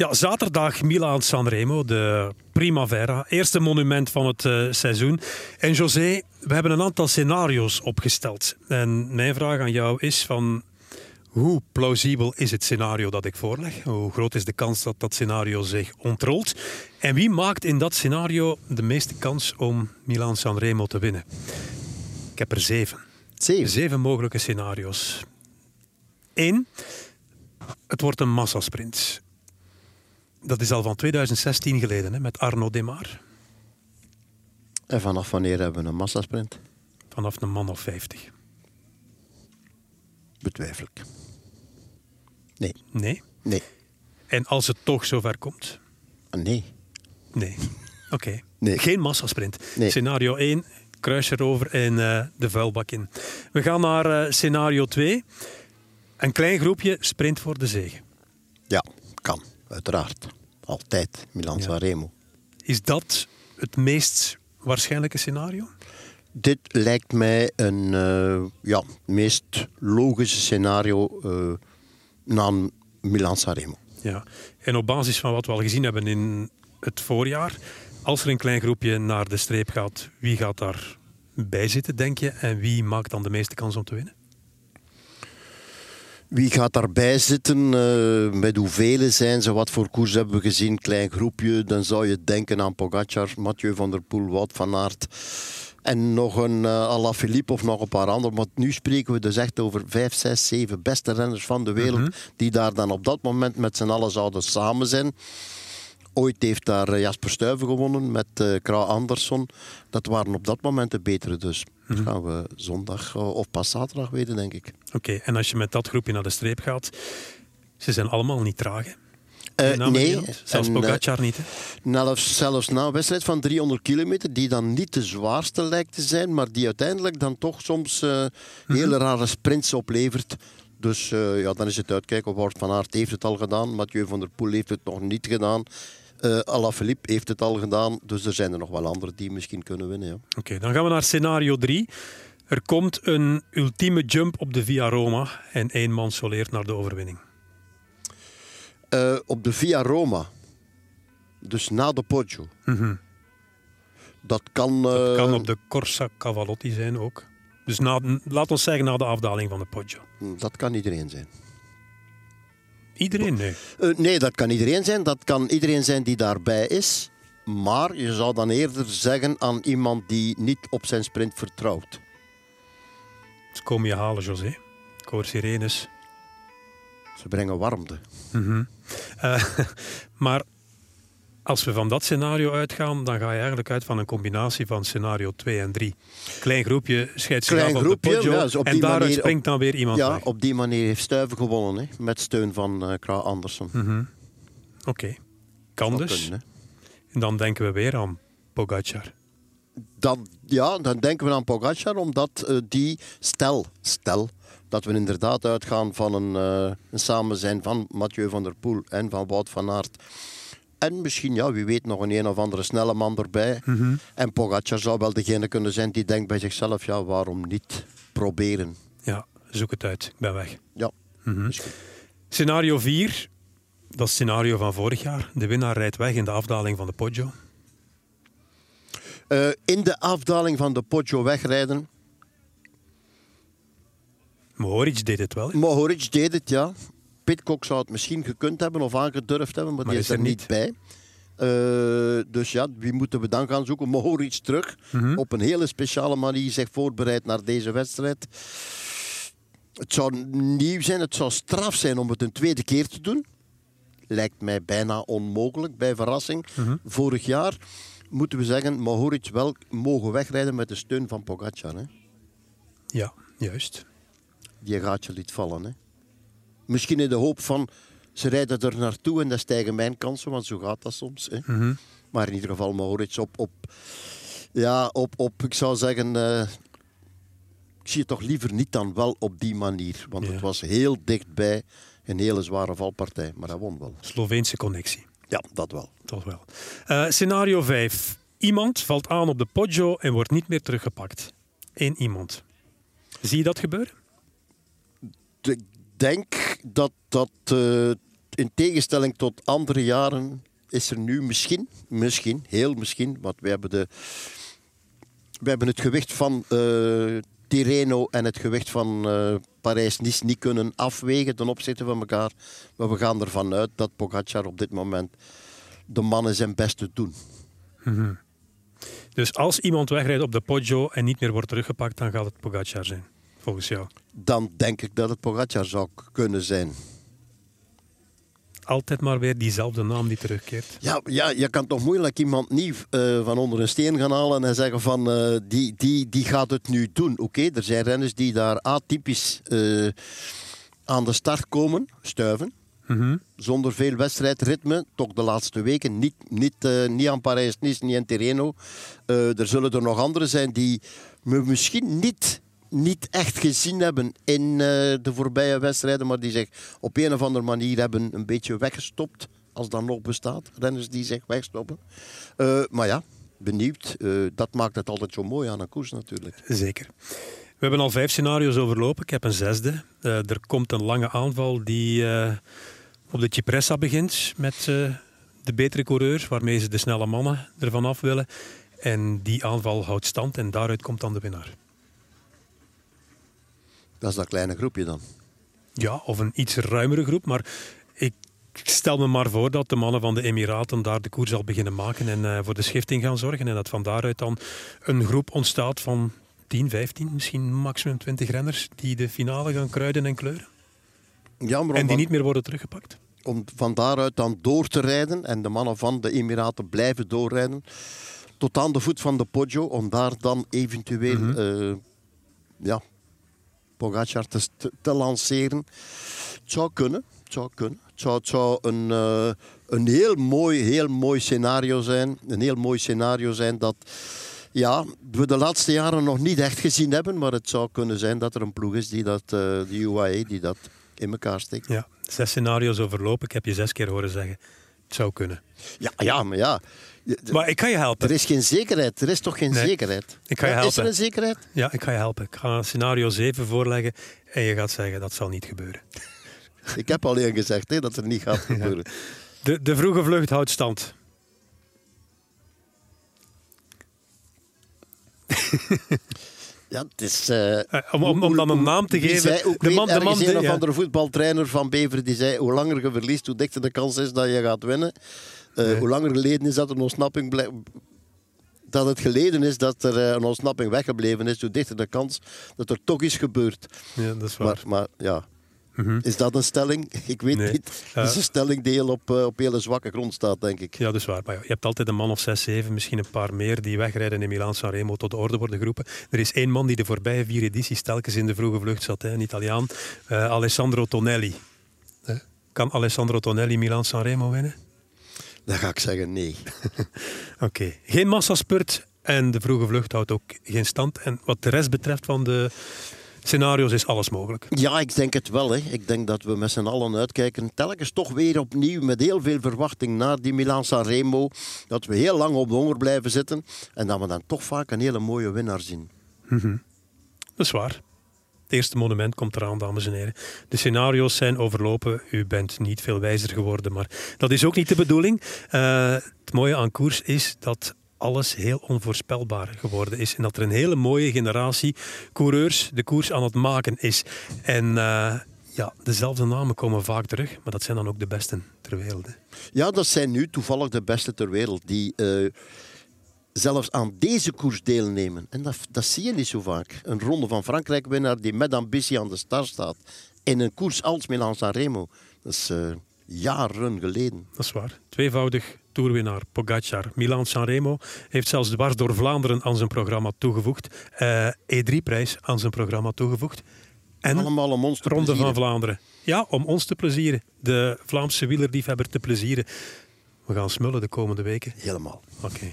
Ja, zaterdag Milaan Sanremo, de Primavera. Eerste monument van het uh, seizoen. En José, we hebben een aantal scenario's opgesteld. En mijn vraag aan jou is van... Hoe plausibel is het scenario dat ik voorleg? Hoe groot is de kans dat dat scenario zich ontrolt? En wie maakt in dat scenario de meeste kans om Milaan Sanremo te winnen? Ik heb er zeven. Zeven? Zeven mogelijke scenario's. Eén, het wordt een massasprint. Dat is al van 2016 geleden, hè, met Arno Demar. En vanaf wanneer hebben we een massasprint? Vanaf een man of 50. Betwijfel ik. Nee. Nee? Nee. En als het toch zover komt? Nee. Nee. Oké. Nee. Geen massasprint. Nee. Scenario 1, kruis erover en eh, de vuilbak in. We gaan naar eh, scenario 2. Een klein groepje sprint voor de zege. Uiteraard. Altijd. Milan Sanremo. Is dat het meest waarschijnlijke scenario? Dit lijkt mij een eh, ja, meest logische scenario uh, na Milan Sanremo. Ja, en op basis van wat we al gezien hebben in het voorjaar, als er een klein groepje naar de streep gaat, wie gaat daar bij zitten, denk je? En wie maakt dan de meeste kans om te winnen? Wie gaat daarbij zitten? Uh, met hoeveel zijn ze? Wat voor koers hebben we gezien? Klein groepje. Dan zou je denken aan Pogacar, Mathieu van der Poel, Wout van Aert. En nog een uh, Alaphilippe of nog een paar anderen. Maar nu spreken we dus echt over vijf, zes, zeven beste renners van de wereld. Mhm. Die daar dan op dat moment met z'n allen zouden samen zijn. Ooit heeft daar eh, Jasper Stuyven gewonnen met uh, Kra Andersson. Dat waren op dat moment de betere dus. Dat Mhm. gaan we zondag of pas zaterdag weten, denk ik. Oké, en als je met dat groepje naar de streep gaat, ze zijn allemaal niet traag. hè? Uh, naam nee, zelfs en, uh, Pogacar niet. Hè? Nou, zelfs na een wedstrijd van 300 kilometer, die dan niet de zwaarste lijkt te zijn, maar die uiteindelijk dan toch soms uh, hele rare sprints oplevert. Dus uh, ja, dan is het uitkijken. Wout van Aert heeft het al gedaan, Mathieu van der Poel heeft het nog niet gedaan. Uh, Alaphilippe heeft het al gedaan, dus er zijn er nog wel anderen die misschien kunnen winnen. Ja. Oké, okay, dan gaan we naar scenario 3. Er komt een ultieme jump op de Via Roma en één man soleert naar de overwinning. Uh, op de Via Roma, dus na de Poggio. Mm -hmm. Dat kan... Uh... Dat kan op de Corsa Cavalotti zijn ook. Dus na, laat ons zeggen na de afdaling van de Poggio. Dat kan iedereen zijn. Iedereen? Nee. Uh, nee, dat kan iedereen zijn. Dat kan iedereen zijn die daarbij is. Maar je zou dan eerder zeggen aan iemand die niet op zijn sprint vertrouwt. Ze komen je halen, José. Ik hoor sirenes. Ze brengen warmte. Mm -hmm. uh, maar als we van dat scenario uitgaan, dan ga je eigenlijk uit van een combinatie van scenario 2 en 3. Klein groepje scheidt zich Klein af groepje, op de Poggio, ja, dus op en daaruit manier, springt op, dan weer iemand Ja, weg. op die manier heeft Stuiven gewonnen, hè, met steun van uh, Kra Andersen. Mm -hmm. Oké, okay. kan dus. kunnen, en dan denken we weer aan Pogacar. Dan, ja, dan denken we aan Pogacar, omdat uh, die, stel, stel, dat we inderdaad uitgaan van een, uh, een samenzijn van Mathieu van der Poel en van Wout van Aert. En misschien, ja, wie weet, nog een een of andere snelle man erbij. Mm -hmm. En Pogacar zou wel degene kunnen zijn die denkt bij zichzelf, ja, waarom niet proberen? Ja, zoek het uit. Ik ben weg. Ja, mm -hmm. misschien. Scenario 4, dat is scenario van vorig jaar. De winnaar rijdt weg in de afdaling van de Poggio. Uh, in de afdaling van de Poggio wegrijden. Mohoric deed het wel. Hè? Mohoric deed het, ja. Pitcock zou het misschien gekund hebben of aangedurfd hebben, maar, maar die is, er niet, niet bij. Uh, dus ja, wie moeten we dan gaan zoeken? Mohoric terug. Mhm. Mm -hmm. Op een hele speciale manier zich voorbereid naar deze wedstrijd. Het zou nieuw zijn, het zou straf zijn om het een tweede keer te doen. Lijkt mij bijna onmogelijk, bij verrassing. Mhm. Mm -hmm. Vorig jaar moeten we zeggen, Mohoric wel mogen wegrijden met de steun van Pogacar. Hè? Ja, juist. Die gaatje liet vallen. Hè? Misschien in de hoop van, ze rijden er naartoe en dan stijgen mijn kansen, want zo gaat dat soms. Hè? Mm -hmm. Maar in ieder geval Mohoric op, op, ja, op, op ik zou zeggen, uh, ik zie het toch liever niet dan wel op die manier. Want Ja. het was heel dichtbij een hele zware valpartij, maar hij won wel. Sloveense connectie. Ja, dat wel. Toch wel. Uh, scenario 5. Iemand valt aan op de Poggio en wordt niet meer teruggepakt. Eén iemand. Zie je dat gebeuren? Ik denk dat dat uh, in tegenstelling tot andere jaren is er nu misschien, misschien, heel misschien, want we hebben, de, we hebben het gewicht van uh, Tirreno en het gewicht van Parijs-Nice niet kunnen afwegen ten opzichte van elkaar. Maar we gaan ervan uit dat Pogacar op dit moment de mannen zijn best te doen. Mm Dus als iemand wegrijdt op de Poggio en niet meer wordt teruggepakt, dan gaat het Pogacar zijn, volgens jou? Dan denk ik dat het Pogacar zou kunnen zijn altijd maar weer diezelfde naam die terugkeert. Ja, ja je kan toch moeilijk iemand niet uh, van onder een steen gaan halen en zeggen van uh, die, die, die gaat het nu doen. Oké, er zijn renners die daar atypisch uh, aan de start komen, stuiven. -hmm. Zonder veel wedstrijdritme, toch de laatste weken. Niet, niet, niet aan Parijs-Nice, niet in Tirreno. er zullen er nog anderen zijn die me misschien niet niet echt gezien hebben in uh, de voorbije wedstrijden, maar die zich op een of andere manier hebben een beetje weggestopt, als dat nog bestaat. Renners die zich wegstoppen. Uh, maar ja, benieuwd. Uh, dat maakt het altijd zo mooi aan een koers natuurlijk. Zeker. We hebben al vijf scenario's overlopen. Ik heb een zesde. er komt een lange aanval die op de Cipressa begint met de betere coureur, waarmee ze de snelle mannen ervan af willen. En die aanval houdt stand en daaruit komt dan de winnaar. Dat is dat kleine groepje dan. Ja, of een iets ruimere groep. Maar ik stel me maar voor dat de mannen van de Emiraten daar de koers al beginnen maken en uh, voor de schifting gaan zorgen. En dat van daaruit dan een groep ontstaat van 10, 15, misschien maximum 20 renners die de finale gaan kruiden en kleuren. Ja, maar en die niet meer worden teruggepakt. Om van daaruit dan door te rijden en de mannen van de Emiraten blijven doorrijden tot aan de voet van de Poggio om daar dan eventueel mm -hmm. uh, ja, Pogacar te, te, lanceren. Het zou kunnen. Het zou kunnen. Zou, zou een, uh, een heel mooi, heel mooi scenario zijn. Een heel mooi scenario zijn dat ja, we de laatste jaren nog niet echt gezien hebben. Maar het zou kunnen zijn dat er een ploeg is die dat, uh, de UAE, die dat in elkaar steekt. Ja, zes scenario's overlopen. Ik heb je zes keer horen zeggen. Zou kunnen. Ja, ja maar ja. Maar ik kan je helpen. Er is geen zekerheid. Er is toch geen zekerheid? Ik ga je helpen. Is er een zekerheid? Ja, ik ga je helpen. Ik ga scenario 7 voorleggen en je gaat zeggen dat zal niet gebeuren. ik heb al eerder gezegd hè, dat het niet gaat gebeuren. De, de vroege vlucht houdt stand. Ja, het is... Uh, om, om, om, dan een naam te geven... Zei, de man, de man, een of andere voetbaltrainer van Bever die zei hoe langer je verliest, hoe dichter de kans is dat je gaat winnen. Uh, Hoe langer geleden is dat een ontsnapping dat het geleden is dat er een ontsnapping weggebleven is, hoe dichter de kans dat er toch is gebeurd. Ja, dat is waar. Maar, maar ja, Mhm. Is dat een stelling? Ik weet niet. Het is een stelling die op, uh, op hele zwakke grond staat, denk ik. Ja, dat is waar. Maar je hebt altijd een man of zes, zeven, misschien een paar meer die wegrijden in Milaan Sanremo tot de orde worden geroepen. Er is één man die de voorbije vier edities telkens in de vroege vlucht zat, hè, een Italiaan, uh, Alessandro Tonelli. Kan Alessandro Tonelli Milaan Sanremo winnen? Dan ga ik zeggen nee. Oké. Okay. Geen massaspurt en de vroege vlucht houdt ook geen stand. En wat de rest betreft van de scenario's is alles mogelijk. Ja, ik denk het wel. Hè. Ik denk dat we met z'n allen uitkijken. Telkens toch weer opnieuw met heel veel verwachting naar die Milan Sanremo. Dat we heel lang op de honger blijven zitten. En dat we dan toch vaak een hele mooie winnaar zien. Mm Dat is waar. Het eerste monument komt eraan, dames en heren. De scenario's zijn overlopen. U bent niet veel wijzer geworden, maar dat is ook niet de bedoeling. Uh, het mooie aan koers is dat alles heel onvoorspelbaar geworden is. En dat er een hele mooie generatie coureurs de koers aan het maken is. En uh, ja, dezelfde namen komen vaak terug, maar dat zijn dan ook de besten ter wereld. Ja, dat zijn nu toevallig de beste ter wereld. Die uh, zelfs aan deze koers deelnemen. En dat, dat zie je niet zo vaak. Een ronde van Frankrijk winnaar die met ambitie aan de start staat. In een koers als Milan Sanremo. Dat is uh, jaren geleden. Dat is waar. Tweevoudig toerwinnaar Pogacar. Milan Sanremo heeft zelfs dwars door Vlaanderen aan zijn programma toegevoegd. Uh, E3-prijs aan zijn programma toegevoegd. En Allemaal om ons te Ronde van Vlaanderen. Ja, om ons te plezieren. De Vlaamse wielerliefhebber te plezieren. We gaan smullen de komende weken. Helemaal. Oké.